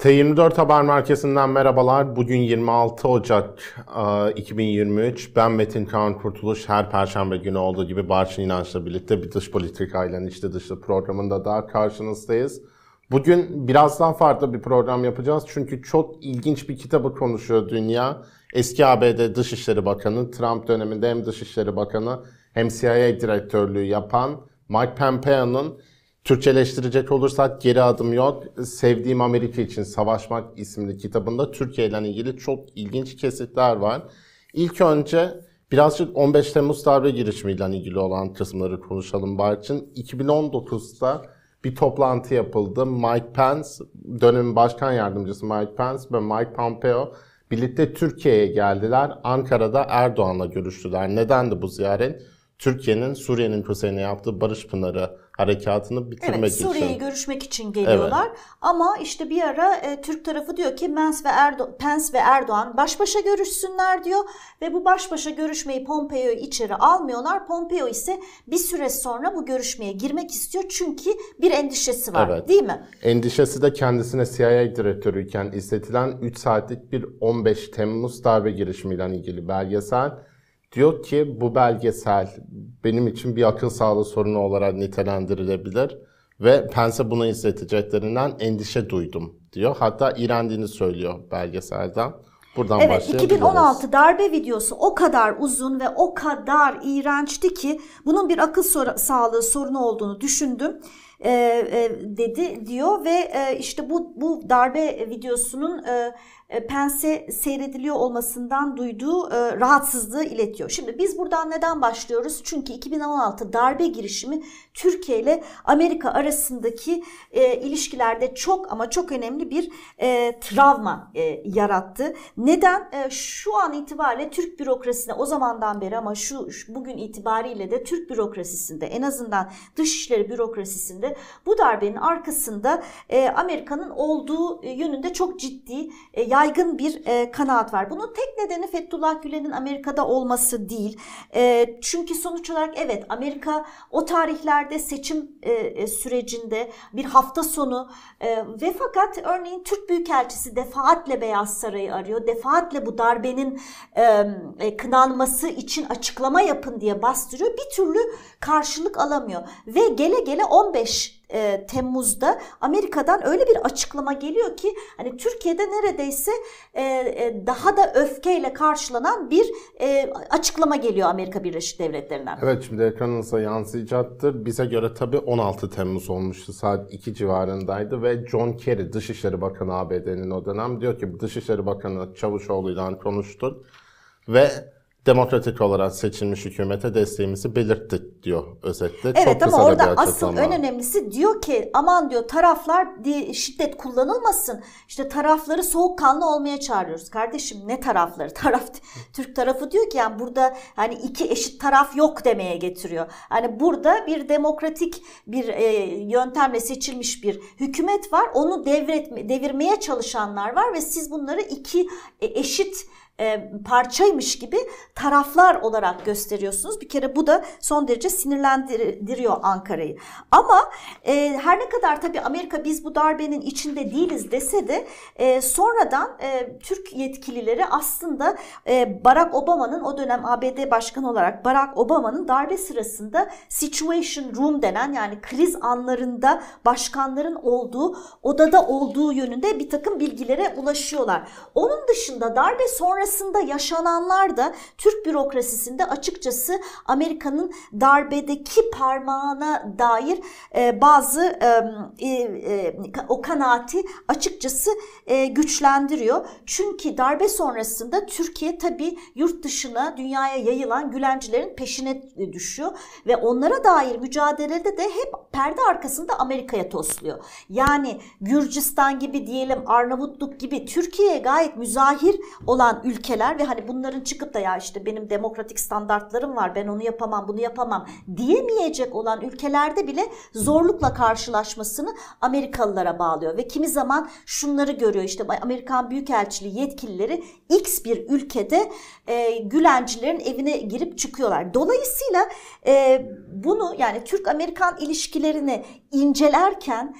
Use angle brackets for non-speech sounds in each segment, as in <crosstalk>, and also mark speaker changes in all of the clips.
Speaker 1: T24 Haber Merkezi'nden merhabalar. Bugün 26 Ocak 2023. E, ben Metin Kaan Kurtuluş. Her perşembe günü olduğu gibi Barçın İnanç'la birlikte bir dış politikayla içli dışlı programında daha karşınızdayız. Bugün biraz daha farklı bir program yapacağız. Çünkü çok ilginç bir kitabı konuşuyor dünya. Eski ABD Dışişleri Bakanı, Trump döneminde hem Dışişleri Bakanı hem CIA direktörlüğü yapan Mike Pompeo'nun Türkçeleştirecek olursak Geri Adım Yok, Sevdiğim Amerika için Savaşmak isimli kitabında Türkiye ile ilgili çok ilginç kesitler var. İlk önce birazcık 15 Temmuz darbe girişimiyle ilgili olan kısımları konuşalım Barçın. 2019'da bir toplantı yapıldı. Mike Pence, dönemin başkan yardımcısı Mike Pence ve Mike Pompeo birlikte Türkiye'ye geldiler. Ankara'da Erdoğan'la görüştüler. Nedendi bu ziyaret? Türkiye'nin Suriye'nin kuzeyine yaptığı Barış Pınarı harekatını bitirmek evet,
Speaker 2: için. Evet Suriye'yi görüşmek için geliyorlar. Evet. Ama işte bir ara e, Türk tarafı diyor ki Pence ve, Erdo Pence ve Erdoğan baş başa görüşsünler diyor. Ve bu baş başa görüşmeyi Pompeo'yu içeri almıyorlar. Pompeo ise bir süre sonra bu görüşmeye girmek istiyor. Çünkü bir endişesi var evet. değil mi?
Speaker 1: Endişesi de kendisine CIA direktörüyken izletilen 3 saatlik bir 15 Temmuz darbe girişimiyle ilgili belgesel Diyor ki bu belgesel benim için bir akıl sağlığı sorunu olarak nitelendirilebilir ve Pence bunu izleteceklerinden endişe duydum diyor. Hatta iğrendiğini söylüyor belgeselden.
Speaker 2: Buradan evet 2016 darbe videosu o kadar uzun ve o kadar iğrençti ki bunun bir akıl sor- sağlığı sorunu olduğunu düşündüm e, e, dedi diyor ve e, işte bu bu darbe videosunun e, e, Pense seyrediliyor olmasından duyduğu e, rahatsızlığı iletiyor. Şimdi biz buradan neden başlıyoruz? Çünkü 2016 darbe girişimi Türkiye ile Amerika arasındaki e, ilişkilerde çok ama çok önemli bir e, travma e, yarattı. Neden? E, şu an itibariyle Türk bürokrasisine o zamandan beri ama şu, şu bugün itibariyle de Türk bürokrasisinde en azından dışişleri bürokrasisinde bu darbenin arkasında e, Amerika'nın olduğu yönünde çok ciddi e, yaygın bir e, kanaat var. Bunun tek nedeni Fethullah Gülen'in Amerika'da olması değil. E, çünkü sonuç olarak evet Amerika o tarihlerde seçim e, e, sürecinde bir hafta sonu e, ve fakat örneğin Türk Büyükelçisi defaatle Beyaz Saray'ı arıyor. Defaatle bu darbenin e, e, kınanması için açıklama yapın diye bastırıyor. Bir türlü karşılık alamıyor ve gele gele 15 e, Temmuz'da Amerika'dan öyle bir açıklama geliyor ki hani Türkiye'de neredeyse e, e, daha da öfkeyle karşılanan bir e, açıklama geliyor Amerika Birleşik Devletleri'nden.
Speaker 1: Evet şimdi ekranınıza yansıyacaktır. Bize göre tabii 16 Temmuz olmuştu. Saat 2 civarındaydı ve John Kerry Dışişleri Bakanı ABD'nin o dönem diyor ki Dışişleri Bakanı Çavuşoğlu'yla konuştuk ve demokratik olarak seçilmiş hükümete desteğimizi belirttik diyor özetle.
Speaker 2: Evet Çok ama orada asıl en önemlisi diyor ki aman diyor taraflar şiddet kullanılmasın. İşte tarafları soğukkanlı olmaya çağırıyoruz. Kardeşim ne tarafları? <laughs> Taraf Türk tarafı diyor ki yani burada hani iki eşit taraf yok demeye getiriyor. Hani burada bir demokratik bir e, yöntemle seçilmiş bir hükümet var. Onu devretme, devirmeye çalışanlar var ve siz bunları iki e, eşit e, parçaymış gibi taraflar olarak gösteriyorsunuz. Bir kere bu da son derece sinirlendiriyor Ankara'yı. Ama e, her ne kadar tabii Amerika biz bu darbenin içinde değiliz dese de e, sonradan e, Türk yetkilileri aslında e, Barack Obama'nın o dönem ABD başkanı olarak Barack Obama'nın darbe sırasında situation room denen yani kriz anlarında başkanların olduğu odada olduğu yönünde bir takım bilgilere ulaşıyorlar. Onun dışında darbe sonrası sonrasında yaşananlar da Türk bürokrasisinde açıkçası Amerika'nın darbedeki parmağına dair e, bazı e, e, o kanaati açıkçası güçlendiriyor. Çünkü darbe sonrasında Türkiye tabi yurt dışına dünyaya yayılan Gülencilerin peşine düşüyor ve onlara dair mücadelede de hep perde arkasında Amerika'ya tosluyor. Yani Gürcistan gibi diyelim Arnavutluk gibi Türkiye'ye gayet müzahir olan ülke ülkeler ve hani bunların çıkıp da ya işte benim demokratik standartlarım var ben onu yapamam bunu yapamam diyemeyecek olan ülkelerde bile zorlukla karşılaşmasını Amerikalılara bağlıyor ve kimi zaman şunları görüyor işte Amerikan Büyükelçiliği yetkilileri X bir ülkede e, Gülencilerin evine girip çıkıyorlar. Dolayısıyla e, bunu yani Türk-Amerikan ilişkilerini incelerken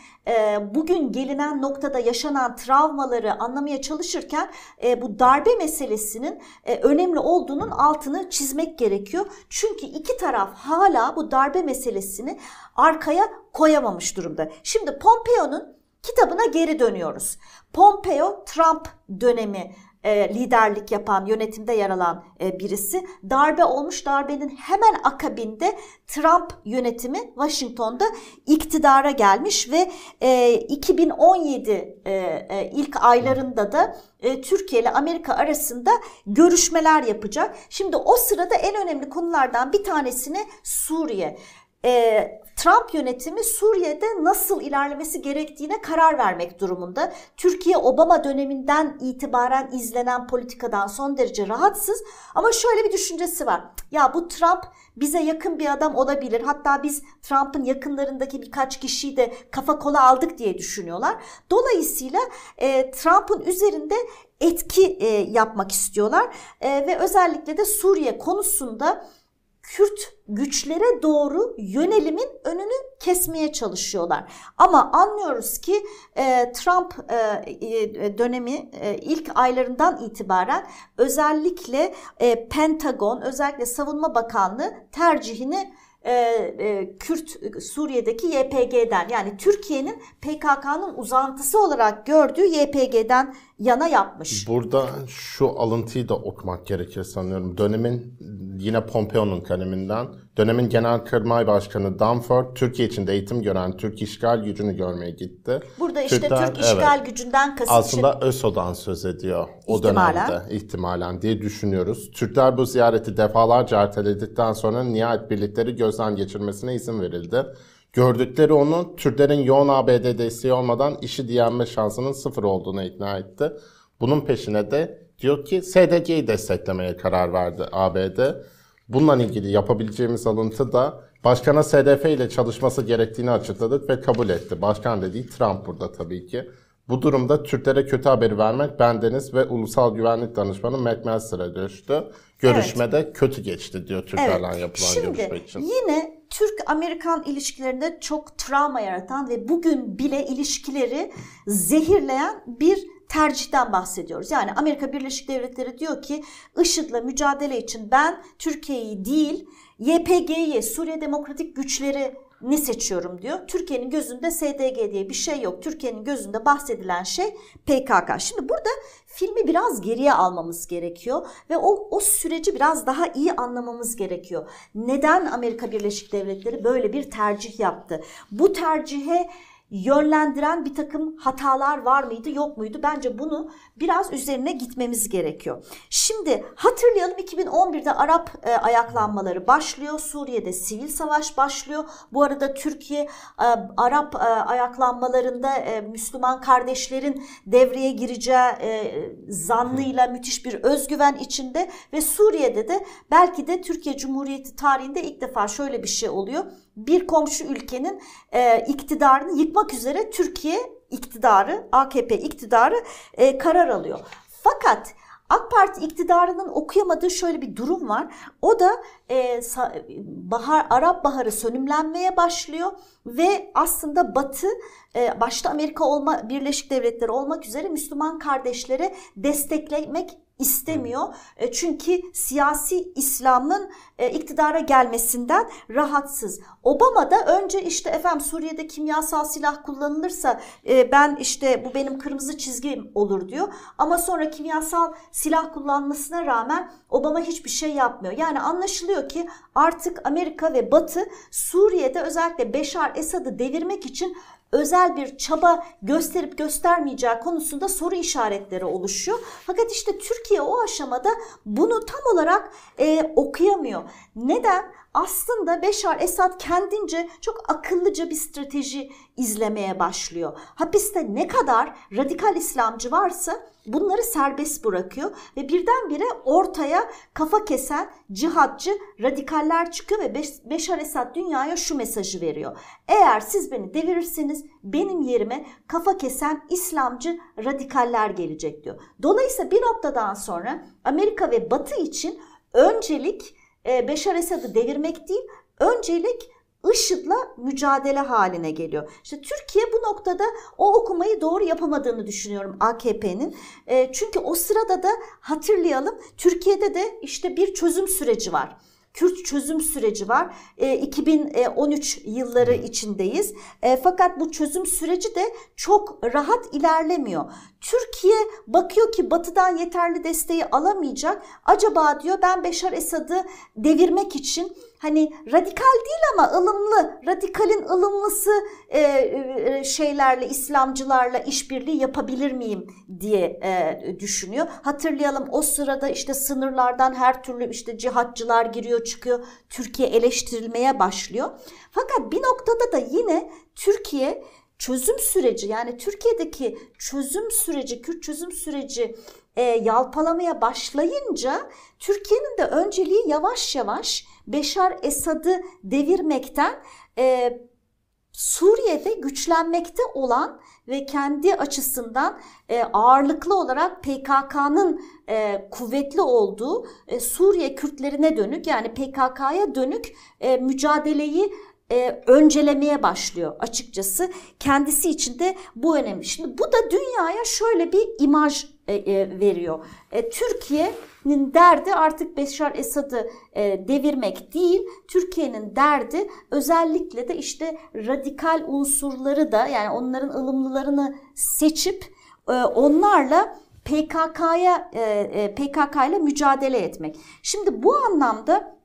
Speaker 2: bugün gelinen noktada yaşanan travmaları anlamaya çalışırken e, bu darbe meselesinin e, önemli olduğunun altını çizmek gerekiyor. Çünkü iki taraf hala bu darbe meselesini arkaya koyamamış durumda. Şimdi Pompeo'nun kitabına geri dönüyoruz. Pompeo Trump dönemi e, liderlik yapan, yönetimde yer alan e, birisi. Darbe olmuş, darbenin hemen akabinde Trump yönetimi Washington'da iktidara gelmiş ve e, 2017 e, ilk aylarında da Türkiye ile Amerika arasında görüşmeler yapacak. Şimdi o sırada en önemli konulardan bir tanesini Suriye Trump yönetimi Suriye'de nasıl ilerlemesi gerektiğine karar vermek durumunda. Türkiye Obama döneminden itibaren izlenen politikadan son derece rahatsız ama şöyle bir düşüncesi var. Ya bu Trump bize yakın bir adam olabilir. Hatta biz Trump'ın yakınlarındaki birkaç kişiyi de kafa kola aldık diye düşünüyorlar. Dolayısıyla e, Trump'ın üzerinde etki e, yapmak istiyorlar e, ve özellikle de Suriye konusunda Kürt güçlere doğru yönelimin önünü kesmeye çalışıyorlar. Ama anlıyoruz ki e, Trump e, e, dönemi e, ilk aylarından itibaren özellikle e, Pentagon, özellikle Savunma Bakanlığı tercihini e, e, Kürt Suriye'deki YPG'den yani Türkiye'nin PKK'nın uzantısı olarak gördüğü YPG'den yana yapmış.
Speaker 1: Burada şu alıntıyı da okumak gerekir sanıyorum. Dönemin yine Pompeo'nun kaleminden dönemin Genelkurmay Başkanı Danford Türkiye içinde eğitim gören Türk işgal gücünü görmeye gitti.
Speaker 2: Burada işte Türkler, Türk işgal evet, gücünden kasıt
Speaker 1: Aslında ÖSO'dan söz ediyor o ihtimalen. dönemde ihtimalen diye düşünüyoruz. Türkler bu ziyareti defalarca erteledikten sonra nihayet birlikleri gözden geçirmesine izin verildi. Gördükleri onu Türklerin yoğun ABD desteği olmadan işi diyenme şansının sıfır olduğunu ikna etti. Bunun peşine de diyor ki SDG'yi desteklemeye karar verdi ABD. Bununla ilgili yapabileceğimiz alıntı da başkana SDF ile çalışması gerektiğini açıkladık ve kabul etti. Başkan dediği Trump burada tabii ki. Bu durumda Türklere kötü haberi vermek bendeniz ve Ulusal Güvenlik Danışmanı McMaster'a düştü. Görüşmede evet. kötü geçti diyor Türklerle evet. yapılan Şimdi, görüşme için.
Speaker 2: Yine Türk-Amerikan ilişkilerinde çok travma yaratan ve bugün bile ilişkileri zehirleyen bir tercihten bahsediyoruz. Yani Amerika Birleşik Devletleri diyor ki IŞİD'le mücadele için ben Türkiye'yi değil YPG'yi, Suriye Demokratik Güçleri ne seçiyorum diyor. Türkiye'nin gözünde SDG diye bir şey yok. Türkiye'nin gözünde bahsedilen şey PKK. Şimdi burada filmi biraz geriye almamız gerekiyor ve o, o süreci biraz daha iyi anlamamız gerekiyor. Neden Amerika Birleşik Devletleri böyle bir tercih yaptı? Bu tercihe yönlendiren bir takım hatalar var mıydı yok muydu? Bence bunu biraz üzerine gitmemiz gerekiyor. Şimdi hatırlayalım 2011'de Arap e, ayaklanmaları başlıyor. Suriye'de sivil savaş başlıyor. Bu arada Türkiye e, Arap e, ayaklanmalarında e, Müslüman kardeşlerin devreye gireceği e, zannıyla müthiş bir özgüven içinde ve Suriye'de de belki de Türkiye Cumhuriyeti tarihinde ilk defa şöyle bir şey oluyor bir komşu ülkenin e, iktidarını yıkmak üzere Türkiye iktidarı, AKP iktidarı e, karar alıyor. Fakat AK Parti iktidarının okuyamadığı şöyle bir durum var. O da e, bahar Arap Baharı sönümlenmeye başlıyor ve aslında Batı e, başta Amerika olma Birleşik Devletleri olmak üzere Müslüman kardeşlere desteklemek istemiyor. E, çünkü siyasi İslam'ın e, iktidara gelmesinden rahatsız. Obama da önce işte efendim Suriye'de kimyasal silah kullanılırsa e, ben işte bu benim kırmızı çizgim olur diyor. Ama sonra kimyasal silah kullanmasına rağmen Obama hiçbir şey yapmıyor. Yani anlaşılıyor ki artık Amerika ve Batı Suriye'de özellikle Beşar Esad'ı devirmek için özel bir çaba gösterip göstermeyeceği konusunda soru işaretleri oluşuyor. Fakat işte Türkiye o aşamada bunu tam olarak e, okuyamıyor. Neden? Aslında Beşar Esad kendince çok akıllıca bir strateji izlemeye başlıyor. Hapiste ne kadar radikal İslamcı varsa bunları serbest bırakıyor ve birdenbire ortaya kafa kesen cihatçı radikaller çıkıyor ve Beşar Esad dünyaya şu mesajı veriyor. Eğer siz beni devirirseniz benim yerime kafa kesen İslamcı radikaller gelecek diyor. Dolayısıyla bir noktadan sonra Amerika ve Batı için öncelik e, Beşar Esad'ı devirmek değil, öncelik IŞİD'le mücadele haline geliyor. İşte Türkiye bu noktada o okumayı doğru yapamadığını düşünüyorum AKP'nin. E, çünkü o sırada da hatırlayalım Türkiye'de de işte bir çözüm süreci var. Kürt çözüm süreci var. E, 2013 yılları içindeyiz. E, fakat bu çözüm süreci de çok rahat ilerlemiyor. Türkiye bakıyor ki batıdan yeterli desteği alamayacak. Acaba diyor ben Beşar Esad'ı devirmek için hani radikal değil ama ılımlı, radikalin ılımlısı e, e, şeylerle, İslamcılarla işbirliği yapabilir miyim diye e, düşünüyor. Hatırlayalım o sırada işte sınırlardan her türlü işte cihatçılar giriyor çıkıyor. Türkiye eleştirilmeye başlıyor. Fakat bir noktada da yine Türkiye çözüm süreci yani Türkiye'deki çözüm süreci, Kürt çözüm süreci e, yalpalamaya başlayınca Türkiye'nin de önceliği yavaş yavaş Beşar Esad'ı devirmekten e, Suriye'de güçlenmekte olan ve kendi açısından e, ağırlıklı olarak PKK'nın e, kuvvetli olduğu e, Suriye Kürtlerine dönük yani PKK'ya dönük e, mücadeleyi e, öncelemeye başlıyor açıkçası. Kendisi için de bu önemli. Şimdi bu da dünyaya şöyle bir imaj veriyor. E, Türkiye'nin derdi artık Beşar Esad'ı e, devirmek değil. Türkiye'nin derdi özellikle de işte radikal unsurları da yani onların ılımlılarını seçip e, onlarla PKK'ya e, e, PKK ile mücadele etmek. Şimdi bu anlamda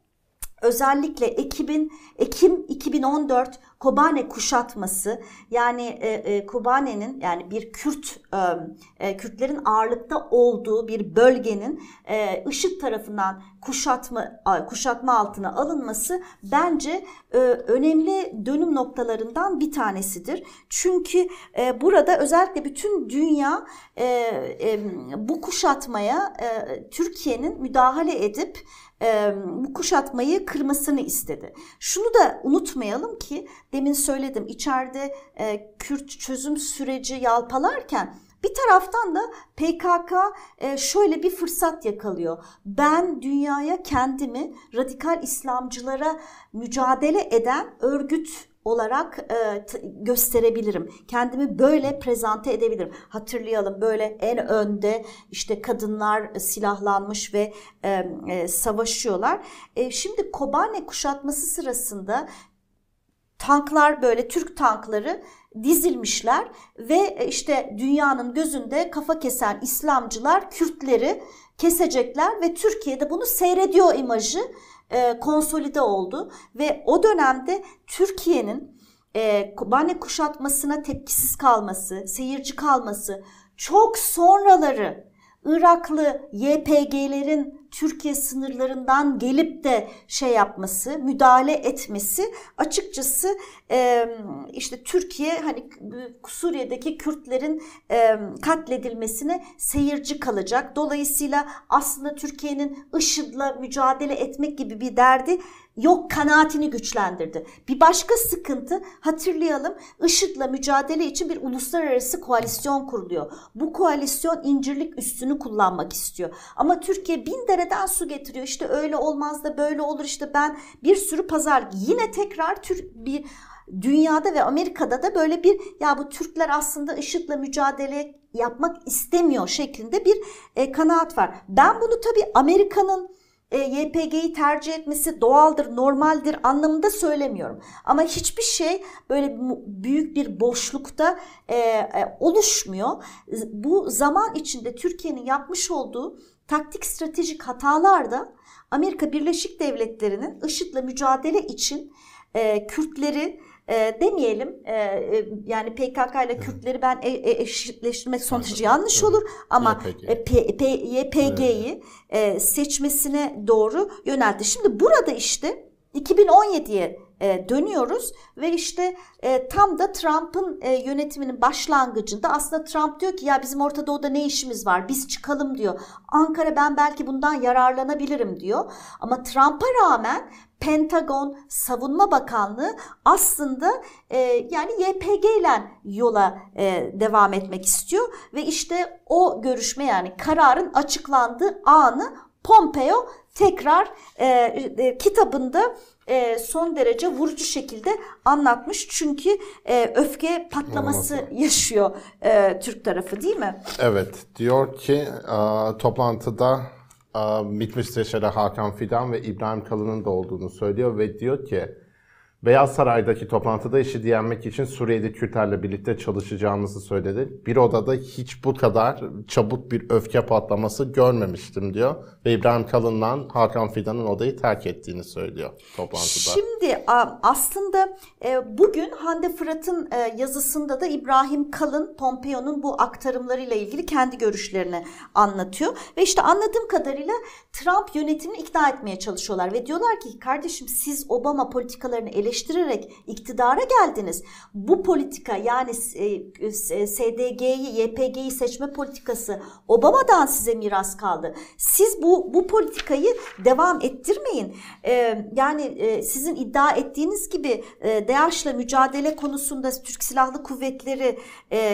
Speaker 2: özellikle Ekim'in Ekim 2014 Kobane kuşatması yani e, e, Kobane'nin yani bir Kürt e, e, Kürtlerin ağırlıkta olduğu bir bölgenin e, IŞİD tarafından kuşatma kuşatma altına alınması bence e, önemli dönüm noktalarından bir tanesidir. Çünkü e, burada özellikle bütün dünya e, e, bu kuşatmaya e, Türkiye'nin müdahale edip e, bu kuşatmayı kırmasını istedi. Şunu da unutmayalım ki demin söyledim içeride e, Kürt çözüm süreci yalpalarken bir taraftan da PKK şöyle bir fırsat yakalıyor. Ben dünyaya kendimi radikal İslamcılara mücadele eden örgüt olarak e, gösterebilirim. Kendimi böyle prezente edebilirim. Hatırlayalım böyle en önde işte kadınlar silahlanmış ve e, e, savaşıyorlar. E, şimdi Kobane kuşatması sırasında tanklar böyle Türk tankları dizilmişler ve işte dünyanın gözünde kafa kesen İslamcılar Kürtleri kesecekler ve Türkiye'de bunu seyrediyor imajı e, konsolide oldu ve o dönemde Türkiye'nin e, Kobane kuşatmasına tepkisiz kalması, seyirci kalması, çok sonraları Iraklı YPG'lerin Türkiye sınırlarından gelip de şey yapması, müdahale etmesi açıkçası e, işte Türkiye hani Suriye'deki Kürtlerin e, katledilmesine seyirci kalacak. Dolayısıyla aslında Türkiye'nin IŞİD'le mücadele etmek gibi bir derdi yok kanaatini güçlendirdi. Bir başka sıkıntı hatırlayalım IŞİD'le mücadele için bir uluslararası koalisyon kuruluyor. Bu koalisyon incirlik üstünü kullanmak istiyor. Ama Türkiye bin dereden su getiriyor. İşte öyle olmaz da böyle olur işte ben bir sürü pazar yine tekrar tür bir dünyada ve Amerika'da da böyle bir ya bu Türkler aslında IŞİD'le mücadele yapmak istemiyor şeklinde bir e, kanaat var. Ben bunu tabii Amerika'nın e, YPG'yi tercih etmesi doğaldır, normaldir anlamında söylemiyorum. Ama hiçbir şey böyle büyük bir boşlukta e, e, oluşmuyor. Bu zaman içinde Türkiye'nin yapmış olduğu taktik stratejik hatalar da Amerika Birleşik Devletleri'nin IŞİD'le mücadele için e, Kürtleri e, demeyelim e, e, yani PKK ile Kürtleri ben e, e, eşitleştirmek sonucu yanlış olur ama. E, YPG'yi e, seçmesine doğru yöneltti. Şimdi burada işte 2017'ye e, dönüyoruz ve işte e, tam da Trump'ın e, yönetiminin başlangıcında aslında Trump diyor ki ya bizim Orta Doğu'da ne işimiz var biz çıkalım diyor. Ankara ben belki bundan yararlanabilirim diyor ama Trump'a rağmen Pentagon Savunma Bakanlığı aslında e, yani YPG ile yola e, devam etmek istiyor ve işte o görüşme yani kararın açıklandığı anı Pompeo tekrar e, e, kitabında e, son derece vurucu şekilde anlatmış. Çünkü e, öfke patlaması Olmaz. yaşıyor e, Türk tarafı değil mi?
Speaker 1: Evet. Diyor ki e, toplantıda e, MİT Müsteşarı Hakan Fidan ve İbrahim Kalın'ın da olduğunu söylüyor ve diyor ki Beyaz Saray'daki toplantıda işi yenmek için Suriye'de Kürtlerle birlikte çalışacağımızı söyledi. Bir odada hiç bu kadar çabuk bir öfke patlaması görmemiştim diyor. Ve İbrahim Kalın'la Hakan Fidan'ın odayı terk ettiğini söylüyor toplantıda.
Speaker 2: Şimdi aslında e, bugün Hande Fırat'ın e, yazısında da İbrahim Kalın Pompeo'nun bu aktarımlarıyla ilgili kendi görüşlerini anlatıyor. Ve işte anladığım kadarıyla Trump yönetimini ikna etmeye çalışıyorlar. Ve diyorlar ki kardeşim siz Obama politikalarını eleştiriyorsunuz eleştirerek iktidara geldiniz. Bu politika yani e, SDG'yi, YPG'yi seçme politikası Obama'dan size miras kaldı. Siz bu bu politikayı devam ettirmeyin. Ee, yani e, sizin iddia ettiğiniz gibi e, DAEŞ'la mücadele konusunda Türk Silahlı Kuvvetleri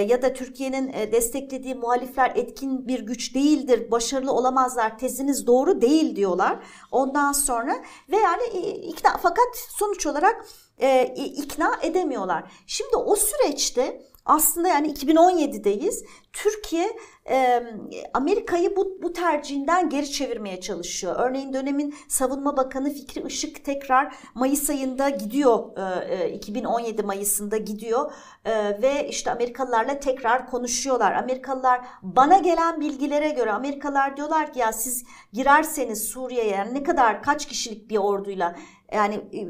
Speaker 2: ya da Türkiye'nin desteklediği muhalifler etkin bir güç değildir, başarılı olamazlar teziniz doğru değil diyorlar. Ondan sonra ve yani ikna fakat sonuç olarak e, ikna edemiyorlar. Şimdi o süreçte aslında yani 2017'deyiz. Türkiye e, Amerika'yı bu, bu tercihinden geri çevirmeye çalışıyor. Örneğin dönemin Savunma Bakanı Fikri Işık tekrar Mayıs ayında gidiyor. E, 2017 Mayıs'ında gidiyor e, ve işte Amerikalılarla tekrar konuşuyorlar. Amerikalılar bana gelen bilgilere göre Amerikalılar diyorlar ki ya siz girerseniz Suriye'ye yani ne kadar kaç kişilik bir orduyla yani e,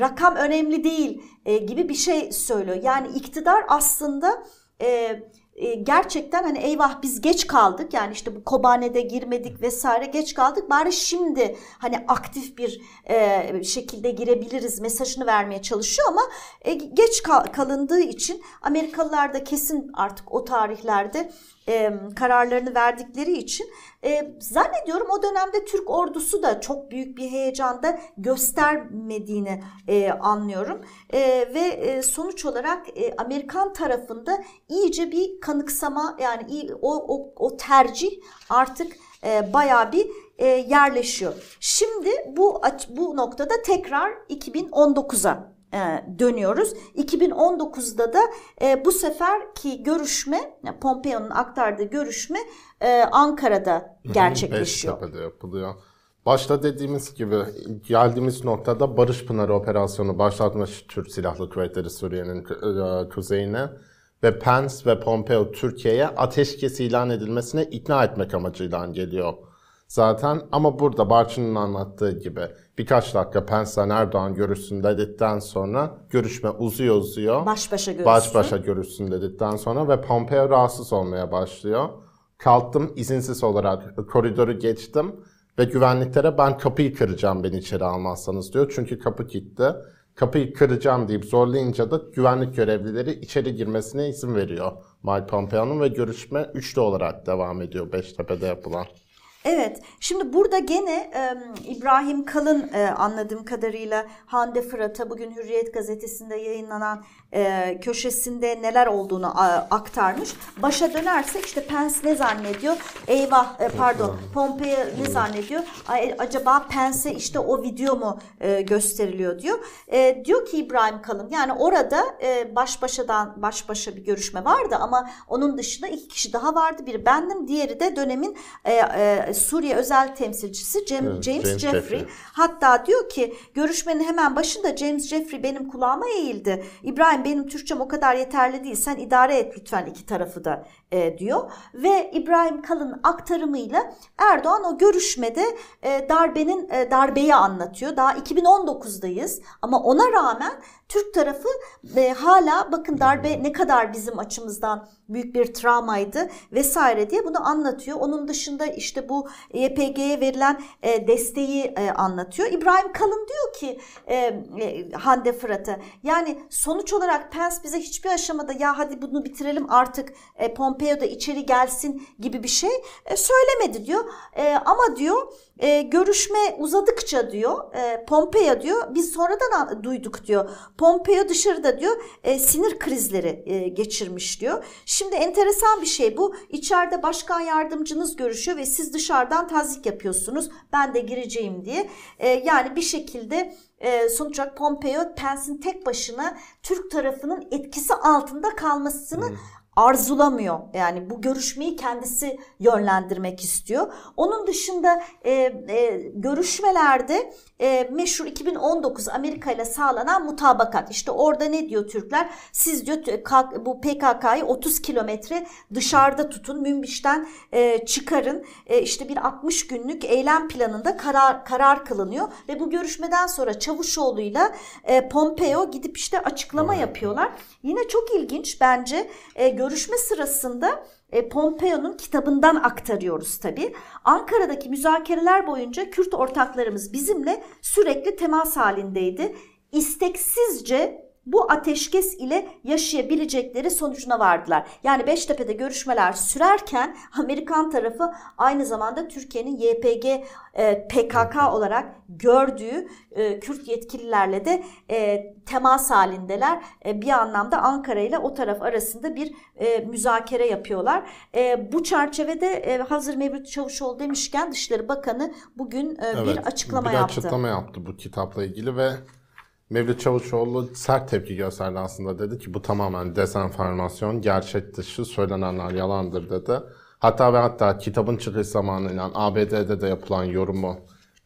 Speaker 2: rakam önemli değil e, gibi bir şey söylüyor. Yani iktidar aslında e, e, gerçekten hani eyvah biz geç kaldık yani işte bu Kobane'de girmedik vesaire geç kaldık bari şimdi hani aktif bir e, şekilde girebiliriz mesajını vermeye çalışıyor ama e, geç kal kalındığı için Amerikalılar da kesin artık o tarihlerde e, kararlarını verdikleri için e, zannediyorum o dönemde Türk ordusu da çok büyük bir heyecanda göstermediğini e, anlıyorum e, ve e, sonuç olarak e, Amerikan tarafında iyice bir kanıksama yani o, o, o tercih artık e, bayağı bir e, yerleşiyor. Şimdi bu bu noktada tekrar 2019'a e, dönüyoruz. 2019'da da e, bu seferki görüşme Pompeo'nun aktardığı görüşme e, Ankara'da gerçekleşiyor.
Speaker 1: Beştepe'de yapılıyor. Başta dediğimiz gibi geldiğimiz noktada Barış Pınarı operasyonu başlatmış Türk Silahlı Kuvvetleri Suriye'nin e, kuzeyine ve Pence ve Pompeo Türkiye'ye ateşkes ilan edilmesine ikna etmek amacıyla geliyor zaten. Ama burada Barçın'ın anlattığı gibi birkaç dakika Pence Erdoğan görüşsün dedikten sonra görüşme uzuyor uzuyor.
Speaker 2: Baş başa görüşsün.
Speaker 1: Baş başa görüşsün dedikten sonra ve Pompeo rahatsız olmaya başlıyor. Kalktım izinsiz olarak koridoru geçtim ve güvenliklere ben kapıyı kıracağım beni içeri almazsanız diyor. Çünkü kapı kilitli. Kapıyı kıracağım deyip zorlayınca da güvenlik görevlileri içeri girmesine izin veriyor Mike Pompeo'nun ve görüşme üçlü olarak devam ediyor Beştepe'de yapılan.
Speaker 2: Evet, şimdi burada gene e, İbrahim Kalın e, anladığım kadarıyla Hande Fırat'a bugün Hürriyet gazetesinde yayınlanan e, köşesinde neler olduğunu a, aktarmış. Başa dönersek işte Pence ne zannediyor? Eyvah e, pardon Pompeo ne zannediyor? A, acaba Pence'e işte o video mu e, gösteriliyor diyor. E, diyor ki İbrahim Kalın yani orada e, baş başadan baş başa bir görüşme vardı ama onun dışında iki kişi daha vardı. Biri bendim, diğeri de dönemin e, e, Suriye özel temsilcisi James, evet, James, James Jeffrey. Jeffrey. Hatta diyor ki görüşmenin hemen başında James Jeffrey benim kulağıma eğildi. İbrahim benim Türkçem o kadar yeterli değil. Sen idare et lütfen iki tarafı da e, diyor. Ve İbrahim Kalın aktarımıyla Erdoğan o görüşmede e, darbenin e, darbeyi anlatıyor. Daha 2019'dayız ama ona rağmen Türk tarafı e, hala bakın darbe ne kadar bizim açımızdan büyük bir travmaydı vesaire diye bunu anlatıyor. Onun dışında işte bu YPG'ye verilen e, desteği e, anlatıyor. İbrahim Kalın diyor ki e, e, Hande Fırat'a yani sonuç olarak Pence bize hiçbir aşamada ya hadi bunu bitirelim artık e, Pompeo da içeri gelsin gibi bir şey e, söylemedi diyor. E, ama diyor e, görüşme uzadıkça diyor e, Pompeo diyor biz sonradan duyduk diyor. Pompeo dışarıda diyor e, sinir krizleri e, geçirmiş diyor. Şimdi enteresan bir şey bu. İçeride başkan yardımcınız görüşüyor ve siz dışarıdan tazik yapıyorsunuz. Ben de gireceğim diye. E, yani bir şekilde e, sonuç olarak Pompeo Pence'in tek başına Türk tarafının etkisi altında kalmasını hmm arzulamıyor. Yani bu görüşmeyi kendisi yönlendirmek istiyor. Onun dışında e, e, görüşmelerde e, meşhur 2019 Amerika ile sağlanan mutabakat. İşte orada ne diyor Türkler? Siz diyor bu PKK'yı 30 kilometre dışarıda tutun, Münbiş'ten e, çıkarın. E, işte bir 60 günlük eylem planında karar karar kılınıyor ve bu görüşmeden sonra Çavuşoğlu'yla e, Pompeo gidip işte açıklama yapıyorlar. Yine çok ilginç bence e, görüşme sırasında e, Pompeo'nun kitabından aktarıyoruz tabi. Ankara'daki müzakereler boyunca Kürt ortaklarımız bizimle sürekli temas halindeydi. İsteksizce bu ateşkes ile yaşayabilecekleri sonucuna vardılar. Yani Beştepe'de görüşmeler sürerken Amerikan tarafı aynı zamanda Türkiye'nin YPG e, PKK olarak gördüğü e, Kürt yetkililerle de e, temas halindeler. E, bir anlamda Ankara ile o taraf arasında bir e, müzakere yapıyorlar. E, bu çerçevede e, hazır Mevlüt Çavuşoğlu demişken Dışişleri Bakanı bugün e, evet, bir açıklama
Speaker 1: bir
Speaker 2: yaptı.
Speaker 1: Bir açıklama yaptı bu kitapla ilgili ve Mevlüt Çavuşoğlu sert tepki gösterdi aslında dedi ki bu tamamen dezenformasyon, gerçek dışı söylenenler yalandır dedi. Hatta ve hatta kitabın çıkış zamanıyla ABD'de de yapılan yorumu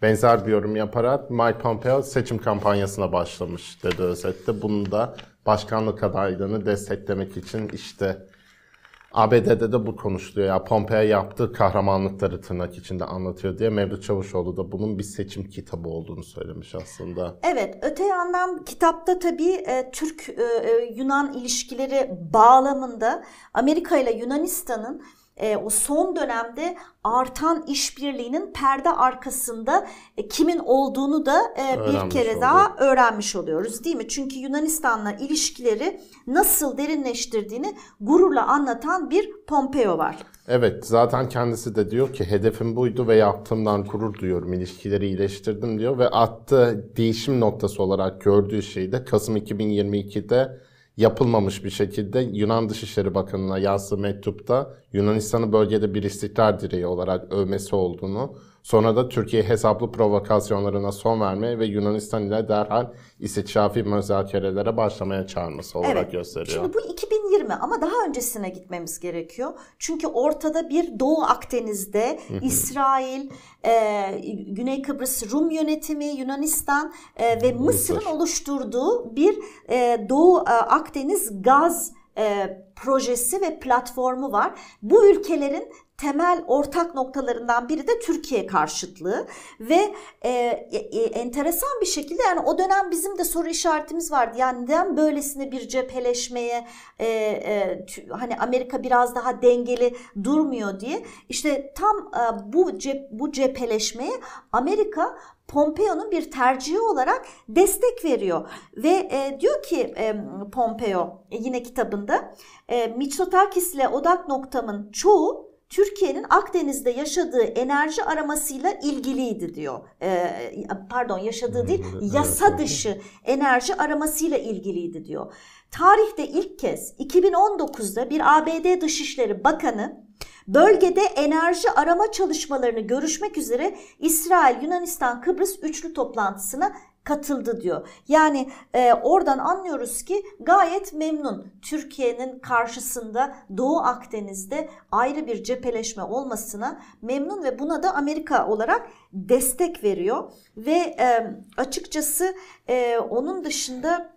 Speaker 1: benzer bir yorum yaparak Mike Pompeo seçim kampanyasına başlamış dedi özette. Bunu da başkanlık adaylığını desteklemek için işte ABD'de de bu konuşuluyor. Ya Pompeo yaptığı kahramanlıkları tırnak içinde anlatıyor diye Mevlüt Çavuşoğlu da bunun bir seçim kitabı olduğunu söylemiş aslında.
Speaker 2: Evet, öte yandan kitapta tabii e, Türk-Yunan e, ilişkileri bağlamında Amerika ile Yunanistan'ın e, o son dönemde artan işbirliğinin perde arkasında e, kimin olduğunu da e, bir kere olduk. daha öğrenmiş oluyoruz değil mi? Çünkü Yunanistan'la ilişkileri nasıl derinleştirdiğini gururla anlatan bir Pompeo var.
Speaker 1: Evet zaten kendisi de diyor ki hedefim buydu ve yaptığımdan gurur duyuyorum. İlişkileri iyileştirdim diyor ve attığı değişim noktası olarak gördüğü şey de Kasım 2022'de yapılmamış bir şekilde Yunan Dışişleri Bakanı'na yazdığı mektupta Yunanistan'ı bölgede bir istikrar direği olarak övmesi olduğunu Sonra da Türkiye hesaplı provokasyonlarına son vermeye ve Yunanistan ile derhal istişafi müzakerelere başlamaya çağırması olarak evet. gösteriyor.
Speaker 2: Şimdi bu 2020 ama daha öncesine gitmemiz gerekiyor. Çünkü ortada bir Doğu Akdeniz'de İsrail, e, Güney Kıbrıs Rum yönetimi, Yunanistan e, ve Mısır'ın oluşturduğu bir e, Doğu e, Akdeniz gaz e, projesi ve platformu var. Bu ülkelerin temel ortak noktalarından biri de Türkiye karşıtlığı ve e, e, enteresan bir şekilde yani o dönem bizim de soru işaretimiz vardı. Yani neden böylesine bir cepheleşmeye e, e, hani Amerika biraz daha dengeli durmuyor diye. İşte tam e, bu cep, bu cepheleşmeye Amerika Pompeo'nun bir tercihi olarak destek veriyor ve e, diyor ki e, Pompeo e, yine kitabında e, Mitsotakis ile odak noktamın çoğu Türkiye'nin Akdeniz'de yaşadığı enerji aramasıyla ilgiliydi diyor. Ee, pardon yaşadığı değil yasa dışı enerji aramasıyla ilgiliydi diyor. Tarihte ilk kez 2019'da bir ABD Dışişleri Bakanı bölgede enerji arama çalışmalarını görüşmek üzere İsrail, Yunanistan, Kıbrıs üçlü toplantısına katıldı diyor. Yani e, oradan anlıyoruz ki gayet memnun Türkiye'nin karşısında Doğu Akdeniz'de ayrı bir cepheleşme olmasına memnun ve buna da Amerika olarak destek veriyor ve e, açıkçası e, onun dışında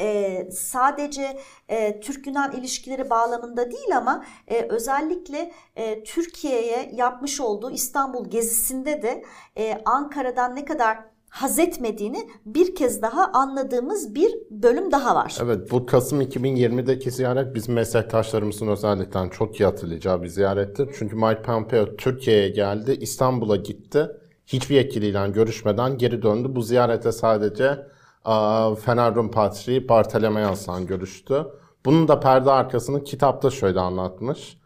Speaker 2: e, sadece e, Türk-Yunan ilişkileri bağlamında değil ama e, özellikle e, Türkiye'ye yapmış olduğu İstanbul gezisinde de e, Ankara'dan ne kadar haz etmediğini bir kez daha anladığımız bir bölüm daha var.
Speaker 1: Evet bu Kasım 2020'deki ziyaret bizim meslektaşlarımızın özellikle çok iyi hatırlayacağı bir ziyaretti. Çünkü Mike Pompeo Türkiye'ye geldi, İstanbul'a gitti. Hiçbir yetkiliyle görüşmeden geri döndü. Bu ziyarete sadece Fener Rum Patriği Bartolomeo Aslan görüştü. Bunun da perde arkasını kitapta şöyle anlatmış.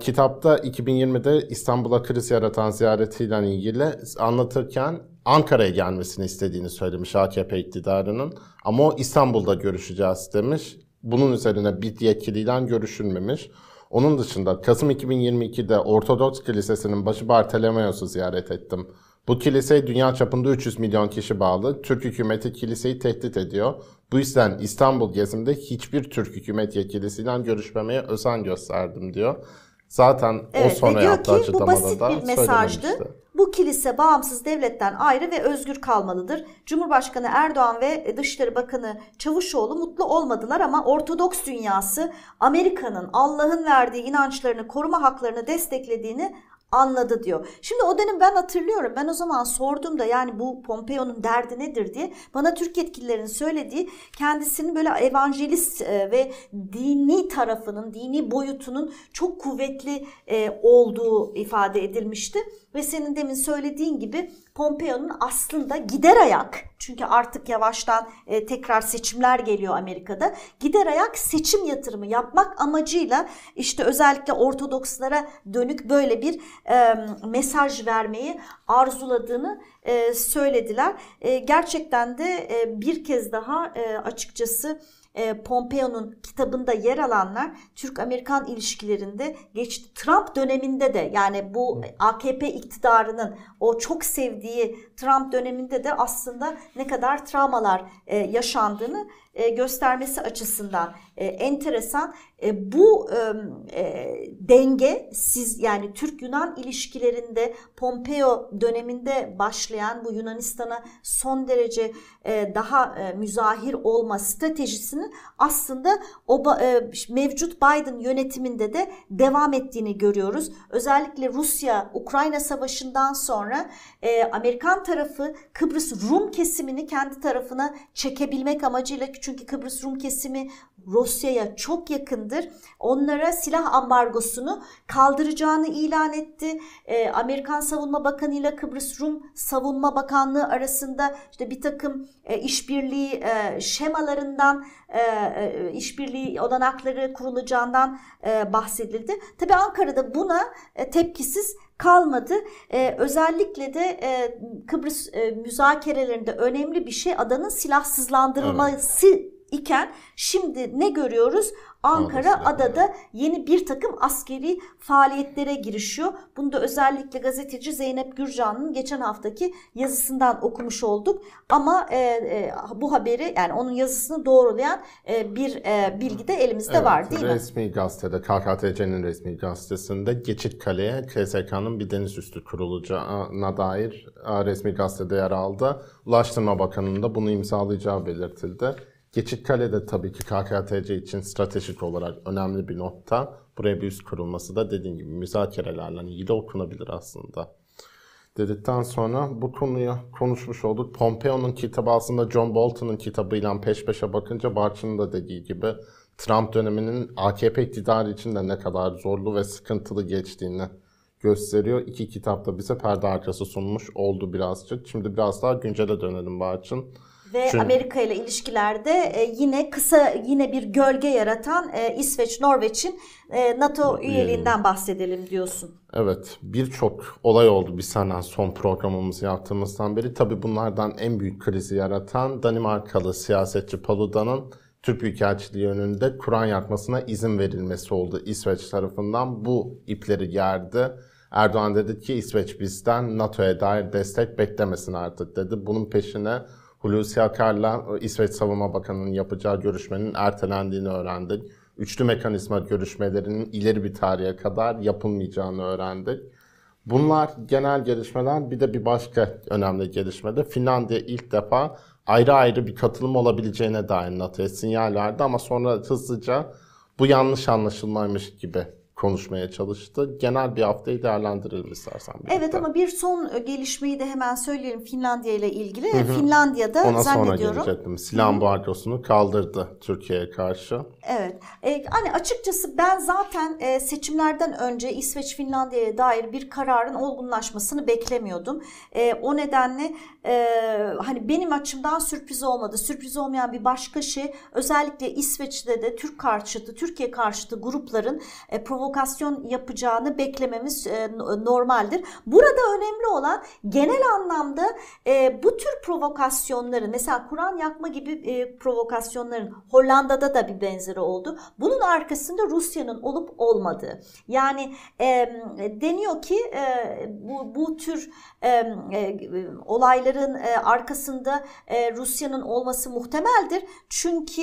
Speaker 1: kitapta 2020'de İstanbul'a kriz yaratan ziyaretiyle ilgili anlatırken Ankara'ya gelmesini istediğini söylemiş AKP iktidarının. Ama o İstanbul'da görüşeceğiz demiş. Bunun üzerine bir yetkiliyle görüşülmemiş. Onun dışında Kasım 2022'de Ortodoks Kilisesi'nin başı Bartolomeos'u ziyaret ettim. Bu kilise dünya çapında 300 milyon kişi bağlı. Türk hükümeti kiliseyi tehdit ediyor. Bu yüzden İstanbul gezimde hiçbir Türk hükümet yetkilisiyle görüşmemeye özen gösterdim diyor. Zaten evet, o sonra yaptığı açıklamada da bir mesajdı.
Speaker 2: Bu kilise bağımsız devletten ayrı ve özgür kalmalıdır. Cumhurbaşkanı Erdoğan ve Dışişleri Bakanı Çavuşoğlu mutlu olmadılar ama Ortodoks dünyası Amerika'nın Allah'ın verdiği inançlarını koruma haklarını desteklediğini anladı diyor. Şimdi o dönem ben hatırlıyorum. Ben o zaman sordum da yani bu Pompeo'nun derdi nedir diye. Bana Türk yetkililerin söylediği kendisinin böyle evangelist e, ve dini tarafının, dini boyutunun çok kuvvetli e, olduğu ifade edilmişti. Ve senin demin söylediğin gibi Pompeo'nun aslında gider ayak çünkü artık yavaştan e, tekrar seçimler geliyor Amerika'da. Gider ayak seçim yatırımı yapmak amacıyla işte özellikle Ortodokslara dönük böyle bir e, mesaj vermeyi arzuladığını e, söylediler. E, gerçekten de e, bir kez daha e, açıkçası e, Pompeo'nun kitabında yer alanlar Türk-Amerikan ilişkilerinde geçti. Trump döneminde de yani bu AKP iktidarının o çok sevdiği Trump döneminde de aslında ne kadar travmalar e, yaşandığını e, göstermesi açısından e, enteresan. E, bu denge siz yani Türk-Yunan ilişkilerinde Pompeo döneminde başlayan bu Yunanistan'a son derece daha müzahir olma stratejisinin aslında o mevcut Biden yönetiminde de devam ettiğini görüyoruz. Özellikle Rusya-Ukrayna savaşından sonra Amerikan tarafı Kıbrıs Rum kesimini kendi tarafına çekebilmek amacıyla çünkü Kıbrıs Rum kesimi Rusya'ya çok yakındır. Onlara silah ambargosunu kaldıracağını ilan etti. E, Amerikan Savunma Bakanı ile Kıbrıs Rum Savunma Bakanlığı arasında işte bir takım e, işbirliği e, şemalarından, e, e, işbirliği olanakları kurulacağından e, bahsedildi. Tabii Ankara'da buna e, tepkisiz kalmadı. Ee, özellikle de e, Kıbrıs e, müzakerelerinde önemli bir şey adanın silahsızlandırılması evet. iken şimdi ne görüyoruz? Ankara adada yeni bir takım askeri faaliyetlere girişiyor. Bunu da özellikle gazeteci Zeynep Gürcan'ın geçen haftaki yazısından okumuş olduk. Ama e, e, bu haberi yani onun yazısını doğrulayan e, bir e, bilgi de elimizde evet, var değil
Speaker 1: resmi mi? Resmi gazetede KKTC'nin resmi gazetesinde Geçit Kale'ye KSK'nın bir deniz üstü kurulacağına dair e, resmi gazetede yer aldı. Ulaştırma Bakanı'nın da bunu imzalayacağı belirtildi. Geçitkale de tabii ki KKTC için stratejik olarak önemli bir nokta. Buraya bir üst kurulması da dediğim gibi müzakerelerle ilgili okunabilir aslında. Dedikten sonra bu konuyu konuşmuş olduk. Pompeo'nun kitabı aslında John Bolton'un kitabıyla peş peşe bakınca Barçın'ın da dediği gibi Trump döneminin AKP iktidarı için de ne kadar zorlu ve sıkıntılı geçtiğini gösteriyor. İki kitapta bize perde arkası sunmuş oldu birazcık. Şimdi biraz daha güncele dönelim Barçın
Speaker 2: ve Çünkü... Amerika ile ilişkilerde e, yine kısa yine bir gölge yaratan e, İsveç Norveç'in e, NATO üyeliğinden bahsedelim diyorsun.
Speaker 1: Evet birçok olay oldu bir senden son programımızı yaptığımızdan beri. Tabi bunlardan en büyük krizi yaratan Danimarkalı siyasetçi Paludan'ın Türk Büyükelçiliği önünde Kur'an yakmasına izin verilmesi oldu İsveç tarafından. Bu ipleri gerdi. Erdoğan dedi ki İsveç bizden NATO'ya dair destek beklemesin artık dedi. Bunun peşine Hulusi Akar'la İsveç Savunma Bakanı'nın yapacağı görüşmenin ertelendiğini öğrendik. Üçlü mekanizma görüşmelerinin ileri bir tarihe kadar yapılmayacağını öğrendik. Bunlar genel gelişmeler. Bir de bir başka önemli gelişme de Finlandiya ilk defa ayrı ayrı bir katılım olabileceğine dair NATO'ya sinyal verdi ama sonra hızlıca bu yanlış anlaşılmaymış gibi konuşmaya çalıştı. Genel bir haftayı değerlendirelim istersen.
Speaker 2: Birlikte. Evet ama bir son e, gelişmeyi de hemen söyleyelim Finlandiya ile ilgili. Hı hı. Finlandiya'da Ona zannediyorum.
Speaker 1: Ona sonra gelecektim. Silah embargosunu kaldırdı Türkiye'ye karşı.
Speaker 2: Evet. E, hani açıkçası ben zaten e, seçimlerden önce İsveç Finlandiya'ya dair bir kararın olgunlaşmasını beklemiyordum. E, o nedenle e, hani benim açımdan sürpriz olmadı. Sürpriz olmayan bir başka şey özellikle İsveç'te de Türk karşıtı, Türkiye karşıtı grupların e, provokasyonu provokasyon yapacağını beklememiz e, normaldir. Burada önemli olan genel anlamda e, bu tür provokasyonların mesela Kur'an yakma gibi e, provokasyonların Hollanda'da da bir benzeri oldu. Bunun arkasında Rusya'nın olup olmadığı. Yani deniyor ki bu, bu tür olayların arkasında Rusya'nın olması muhtemeldir. Çünkü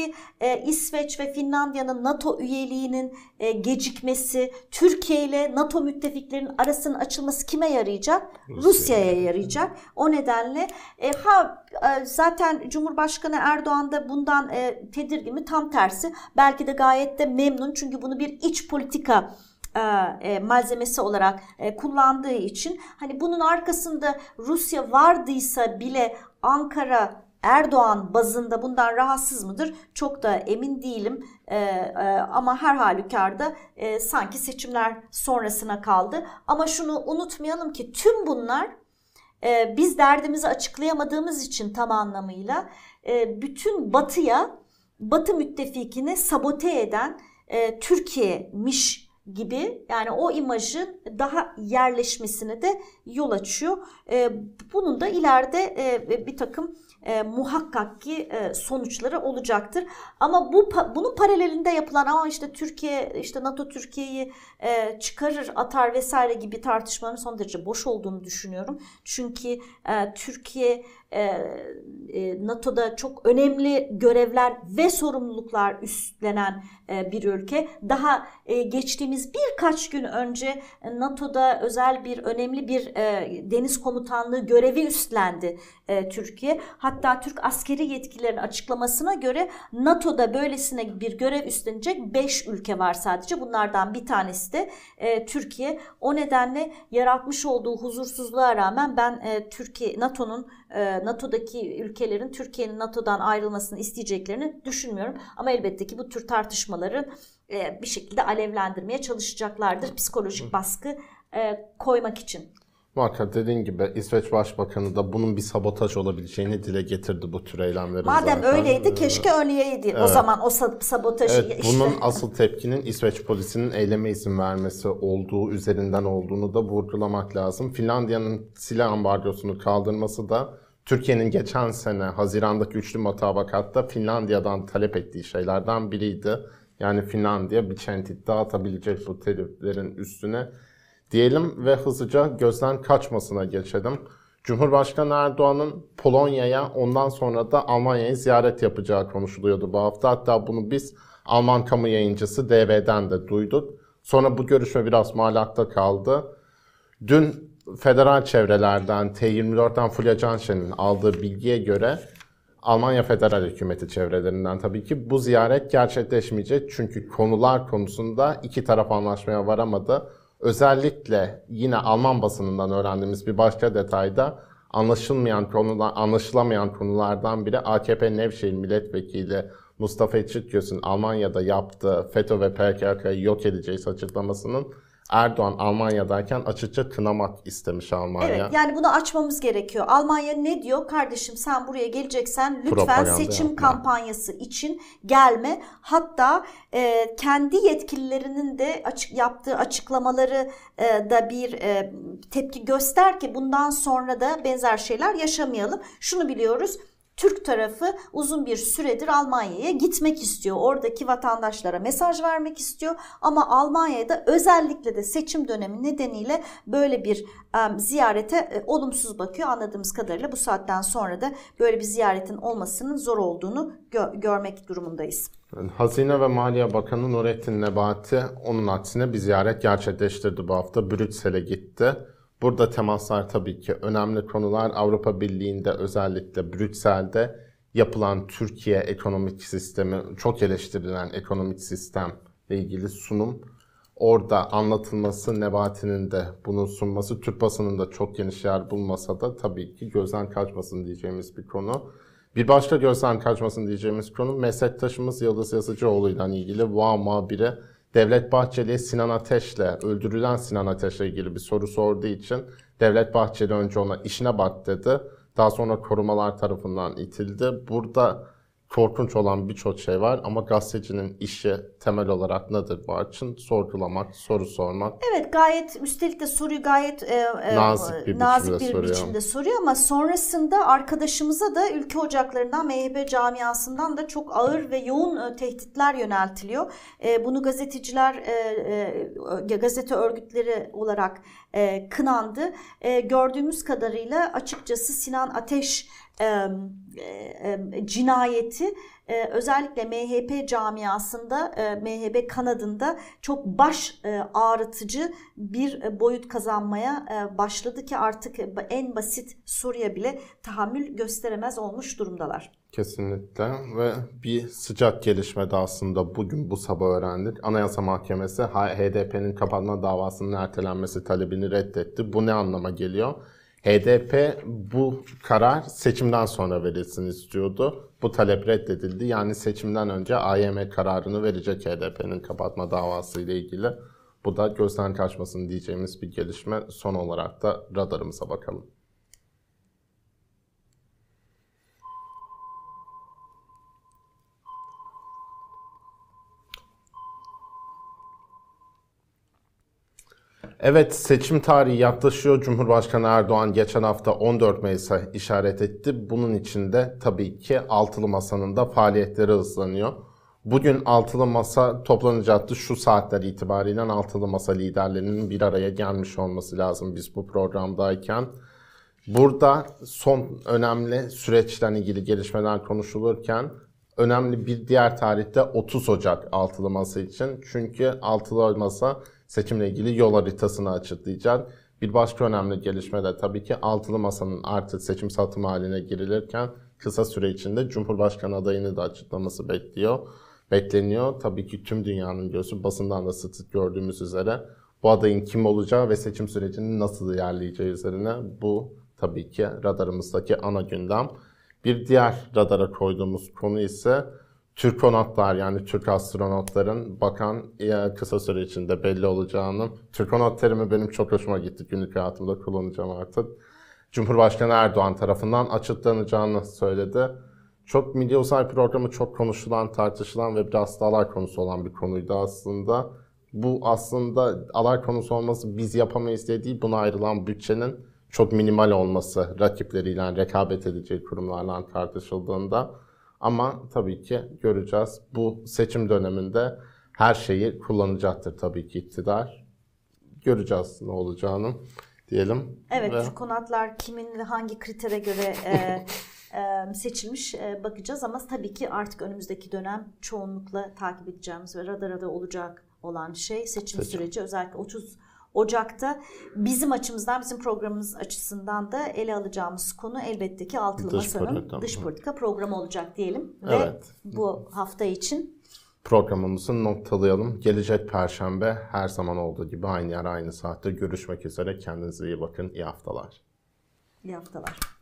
Speaker 2: İsveç ve Finlandiya'nın NATO üyeliğinin gecikmesi, Türkiye ile NATO müttefiklerinin arasının açılması kime yarayacak? Rusya. Rusya'ya yarayacak. O nedenle e, ha e, zaten Cumhurbaşkanı Erdoğan da bundan e, tedirgin mi? Tam tersi. Belki de gayet de memnun çünkü bunu bir iç politika e, e, malzemesi olarak e, kullandığı için hani bunun arkasında Rusya vardıysa bile Ankara Erdoğan bazında bundan rahatsız mıdır? Çok da emin değilim ee, e, ama her halükarda e, sanki seçimler sonrasına kaldı. Ama şunu unutmayalım ki tüm bunlar e, biz derdimizi açıklayamadığımız için tam anlamıyla e, bütün batıya, batı müttefikini sabote eden e, Türkiye'miş gibi yani o imajın daha yerleşmesine de yol açıyor. E, bunun da ileride e, bir takım e, muhakkak ki e, sonuçları olacaktır. Ama bu bunun paralelinde yapılan ama işte Türkiye işte NATO Türkiye'yi e, çıkarır atar vesaire gibi tartışmaların son derece boş olduğunu düşünüyorum. Çünkü e, Türkiye NATO'da çok önemli görevler ve sorumluluklar üstlenen e, bir ülke. Daha e, geçtiğimiz birkaç gün önce NATO'da özel bir önemli bir e, deniz komutanlığı görevi üstlendi e, Türkiye. Hatta Türk askeri yetkililerin açıklamasına göre NATO'da böylesine bir görev üstlenecek 5 ülke var sadece. Bunlardan bir tanesi de e, Türkiye. O nedenle yaratmış olduğu huzursuzluğa rağmen ben e, Türkiye NATO'nun e, NATO'daki ülkelerin Türkiye'nin NATO'dan ayrılmasını isteyeceklerini düşünmüyorum. Ama elbette ki bu tür tartışmaları e, bir şekilde alevlendirmeye çalışacaklardır psikolojik baskı e, koymak için.
Speaker 1: Muhakkak dediğin gibi İsveç Başbakanı da bunun bir sabotaj olabileceğini dile getirdi bu tür eylemlerin
Speaker 2: Madem
Speaker 1: zaten.
Speaker 2: öyleydi keşke öyleydi evet. o zaman o sabotajı
Speaker 1: evet, işte. Bunun asıl tepkinin İsveç polisinin eyleme izin vermesi olduğu üzerinden olduğunu da vurgulamak lazım. Finlandiya'nın silah ambargosunu kaldırması da Türkiye'nin geçen sene Haziran'daki üçlü mutabakatta Finlandiya'dan talep ettiği şeylerden biriydi. Yani Finlandiya bir çentit dağıtabilecek bu teliflerin üstüne diyelim ve hızlıca gözden kaçmasına geçelim. Cumhurbaşkanı Erdoğan'ın Polonya'ya ondan sonra da Almanya'ya ziyaret yapacağı konuşuluyordu bu hafta. Hatta bunu biz Alman kamu yayıncısı DV'den de duyduk. Sonra bu görüşme biraz malakta kaldı. Dün federal çevrelerden, T24'ten Fulya Canşen'in aldığı bilgiye göre Almanya Federal Hükümeti çevrelerinden tabii ki bu ziyaret gerçekleşmeyecek. Çünkü konular konusunda iki taraf anlaşmaya varamadı. Özellikle yine Alman basınından öğrendiğimiz bir başka detayda anlaşılmayan konular, anlaşılamayan konulardan biri AKP Nevşehir Milletvekili Mustafa Çıtgöz'ün Almanya'da yaptığı FETÖ ve PKK'yı yok edeceğiz açıklamasının Erdoğan Almanya'dayken açıkça kınamak istemiş Almanya. Evet
Speaker 2: yani bunu açmamız gerekiyor. Almanya ne diyor? Kardeşim sen buraya geleceksen lütfen Propaganda seçim yapma. kampanyası için gelme. Hatta e, kendi yetkililerinin de açık yaptığı açıklamaları e, da bir e, tepki göster ki bundan sonra da benzer şeyler yaşamayalım. Şunu biliyoruz. Türk tarafı uzun bir süredir Almanya'ya gitmek istiyor. Oradaki vatandaşlara mesaj vermek istiyor. Ama Almanya'da özellikle de seçim dönemi nedeniyle böyle bir ziyarete e, olumsuz bakıyor. Anladığımız kadarıyla bu saatten sonra da böyle bir ziyaretin olmasının zor olduğunu gö- görmek durumundayız.
Speaker 1: Hazine ve Maliye Bakanı Nurettin Nebati onun aksine bir ziyaret gerçekleştirdi bu hafta. Brüksel'e gitti. Burada temaslar tabii ki önemli konular. Avrupa Birliği'nde özellikle Brüksel'de yapılan Türkiye ekonomik sistemi, çok eleştirilen ekonomik sistemle ilgili sunum. Orada anlatılması, Nebati'nin de bunu sunması, Türk basının da çok geniş yer bulmasa da tabii ki gözden kaçmasın diyeceğimiz bir konu. Bir başka gözden kaçmasın diyeceğimiz konu meslektaşımız Yıldız Yazıcıoğlu ile ilgili VA muhabiri Devlet Bahçeli Sinan Ateş'le, öldürülen Sinan Ateş'le ilgili bir soru sorduğu için Devlet Bahçeli önce ona işine bak dedi. Daha sonra korumalar tarafından itildi. Burada korkunç olan birçok şey var ama gazetecinin işi temel olarak nedir Barçın? Sorgulamak, soru sormak.
Speaker 2: Evet gayet üstelik de soruyu gayet e, e,
Speaker 1: nazik bir,
Speaker 2: nazik
Speaker 1: biçimde,
Speaker 2: bir
Speaker 1: soruyor.
Speaker 2: biçimde soruyor ama sonrasında arkadaşımıza da ülke ocaklarından MHP camiasından da çok ağır ve yoğun e, tehditler yöneltiliyor. E, bunu gazeteciler e, e, gazete örgütleri olarak e, kınandı. E, gördüğümüz kadarıyla açıkçası Sinan Ateş cinayeti e, özellikle MHP camiasında, e, MHP kanadında çok baş e, ağrıtıcı bir boyut kazanmaya başladı ki artık en basit soruya bile tahammül gösteremez olmuş durumdalar.
Speaker 1: Kesinlikle ve bir sıcak gelişme de aslında bugün bu sabah öğrendik. Anayasa Mahkemesi HDP'nin kapatma davasının ertelenmesi talebini reddetti. Bu ne anlama geliyor? HDP bu karar seçimden sonra verilsin istiyordu. Bu talep reddedildi. Yani seçimden önce AYM kararını verecek HDP'nin kapatma davası ile ilgili. Bu da gözden kaçmasın diyeceğimiz bir gelişme. Son olarak da radarımıza bakalım. Evet seçim tarihi yaklaşıyor. Cumhurbaşkanı Erdoğan geçen hafta 14 Mayıs'a işaret etti. Bunun için de tabii ki Altılı Masa'nın da faaliyetleri hızlanıyor. Bugün Altılı Masa toplanacaktı. Şu saatler itibariyle Altılı Masa liderlerinin bir araya gelmiş olması lazım biz bu programdayken. Burada son önemli süreçten ilgili gelişmeler konuşulurken önemli bir diğer tarihte 30 Ocak Altılı Masa için. Çünkü Altılı Masa seçimle ilgili yol haritasını açıklayacak. Bir başka önemli gelişme de tabii ki altılı masanın artık seçim satım haline girilirken kısa süre içinde Cumhurbaşkanı adayını da açıklaması bekliyor. Bekleniyor. Tabii ki tüm dünyanın gözü basından da sık gördüğümüz üzere bu adayın kim olacağı ve seçim sürecinin nasıl ilerleyeceği üzerine bu tabii ki radarımızdaki ana gündem. Bir diğer radara koyduğumuz konu ise Türkonotlar yani Türk astronotların bakan kısa süre içinde belli olacağını. Türkonot terimi benim çok hoşuma gitti. Günlük hayatımda kullanacağım artık. Cumhurbaşkanı Erdoğan tarafından açıklanacağını söyledi. Çok Milli Uzay Programı çok konuşulan, tartışılan ve biraz da alay konusu olan bir konuydu aslında. Bu aslında alay konusu olması biz yapamayız diye değil, buna ayrılan bütçenin çok minimal olması rakipleriyle, rekabet edeceği kurumlarla tartışıldığında ama tabii ki göreceğiz. Bu seçim döneminde her şeyi kullanacaktır tabii ki iktidar. Göreceğiz ne olacağını diyelim.
Speaker 2: Evet, Ve... konatlar kimin ve hangi kritere göre e, <laughs> e, seçilmiş e, bakacağız ama tabii ki artık önümüzdeki dönem çoğunlukla takip edeceğimiz ve radarada olacak olan şey seçim, seçim. süreci özellikle 30 Ocak'ta bizim açımızdan, bizim programımız açısından da ele alacağımız konu elbette ki Altılı dış Masa'nın politika. dış politika programı olacak diyelim. Evet. Ve bu hafta için
Speaker 1: programımızı noktalayalım. Gelecek Perşembe her zaman olduğu gibi aynı yer aynı saatte görüşmek üzere. Kendinize iyi bakın. İyi haftalar.
Speaker 2: İyi haftalar.